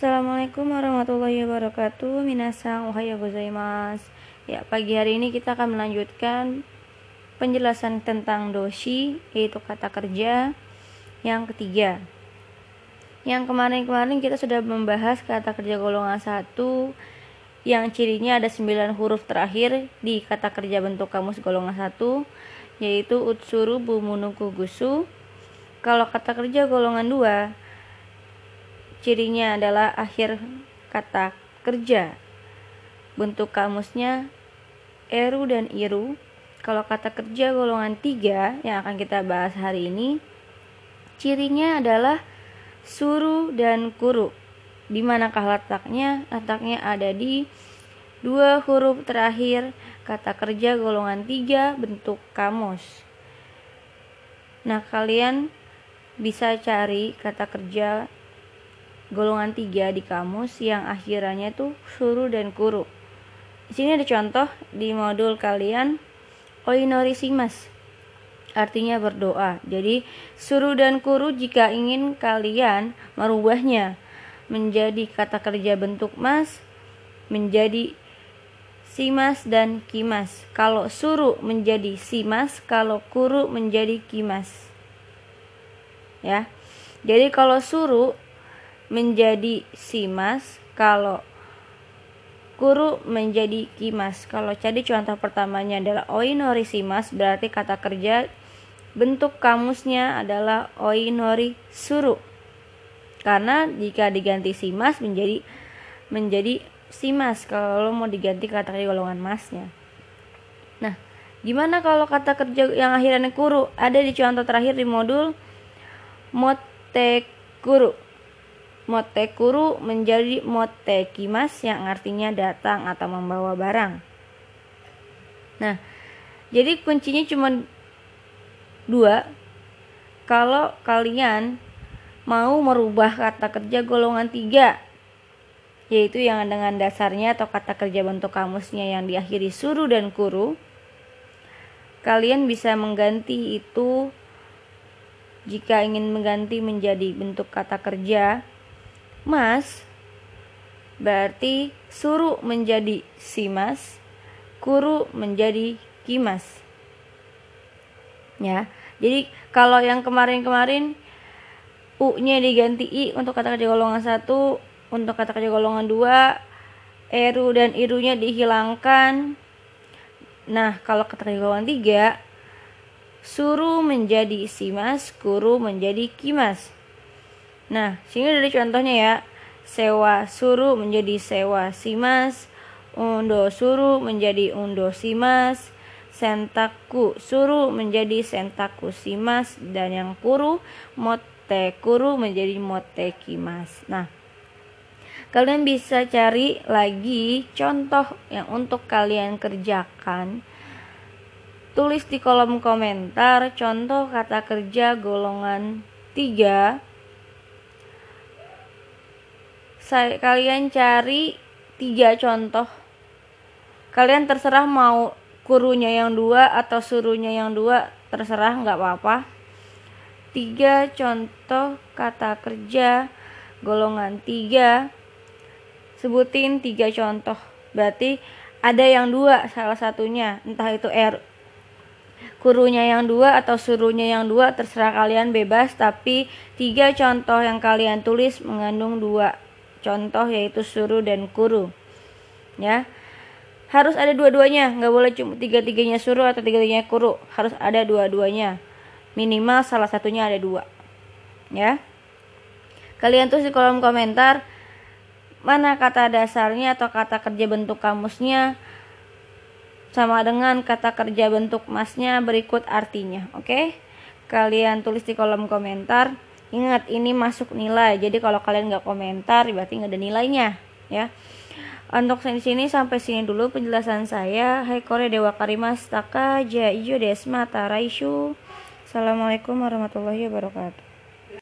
Assalamualaikum warahmatullahi wabarakatuh. Minasang ohayou gozaimasu. Ya, pagi hari ini kita akan melanjutkan penjelasan tentang doshi Yaitu kata kerja yang ketiga. Yang kemarin-kemarin kita sudah membahas kata kerja golongan satu Yang cirinya ada 9 huruf terakhir di kata kerja bentuk kamus golongan satu Yaitu utsuru bumunuku gusu. Kalau kata kerja golongan dua Cirinya adalah akhir kata kerja. Bentuk kamusnya eru dan iru. Kalau kata kerja golongan tiga yang akan kita bahas hari ini, cirinya adalah suru dan kuru. Di manakah letaknya? Letaknya ada di dua huruf terakhir kata kerja golongan tiga bentuk kamus. Nah, kalian bisa cari kata kerja golongan tiga di kamus yang akhirannya itu suru dan kuru. Di sini ada contoh di modul kalian oinorisimas artinya berdoa. Jadi suru dan kuru jika ingin kalian merubahnya menjadi kata kerja bentuk mas menjadi simas dan kimas. Kalau suru menjadi simas, kalau kuru menjadi kimas. Ya. Jadi kalau suru menjadi simas kalau kuru menjadi kimas. Kalau jadi contoh pertamanya adalah oinori simas berarti kata kerja bentuk kamusnya adalah oinori suru. Karena jika diganti simas menjadi menjadi simas. Kalau mau diganti kata kerja golongan masnya. Nah gimana kalau kata kerja yang akhirnya kuru? Ada di contoh terakhir di modul motekuru Motekuru menjadi motekimas yang artinya datang atau membawa barang. Nah, jadi kuncinya cuma dua. Kalau kalian mau merubah kata kerja golongan tiga, yaitu yang dengan dasarnya atau kata kerja bentuk kamusnya yang diakhiri suru dan kuru, kalian bisa mengganti itu jika ingin mengganti menjadi bentuk kata kerja mas berarti suruh menjadi simas, kuru menjadi kimas. Ya. Jadi kalau yang kemarin-kemarin u-nya diganti i untuk kata kerja golongan satu, untuk kata kerja golongan dua, eru dan irunya dihilangkan. Nah, kalau kata kerja golongan tiga, suruh menjadi simas, kuru menjadi kimas. Nah, sini dari contohnya ya. Sewa suru menjadi sewa simas, undo suru menjadi undo simas, sentaku suru menjadi sentaku simas, dan yang kuru mote kuru menjadi mote kimas. Nah, kalian bisa cari lagi contoh yang untuk kalian kerjakan. Tulis di kolom komentar contoh kata kerja golongan 3 saya kalian cari tiga contoh. Kalian terserah mau kurunya yang dua atau suruhnya yang dua terserah nggak apa-apa. Tiga contoh kata kerja golongan tiga. Sebutin tiga contoh. Berarti ada yang dua salah satunya entah itu R. Kurunya yang dua atau suruhnya yang dua terserah kalian bebas. Tapi tiga contoh yang kalian tulis mengandung dua contoh yaitu suruh dan kuru. Ya. Harus ada dua-duanya. Nggak boleh cuma tiga-tiganya suruh atau tiga-tiganya kuru. Harus ada dua-duanya. Minimal salah satunya ada dua. Ya. Kalian tulis di kolom komentar mana kata dasarnya atau kata kerja bentuk kamusnya sama dengan kata kerja bentuk masnya berikut artinya. Oke? Okay? kalian tulis di kolom komentar Ingat ini masuk nilai. Jadi kalau kalian nggak komentar berarti nggak ada nilainya ya. Untuk di sini sampai sini dulu penjelasan saya. Hai Kore Dewa Karimas Taka Jaijo Desma Taraishu. Assalamualaikum warahmatullahi wabarakatuh.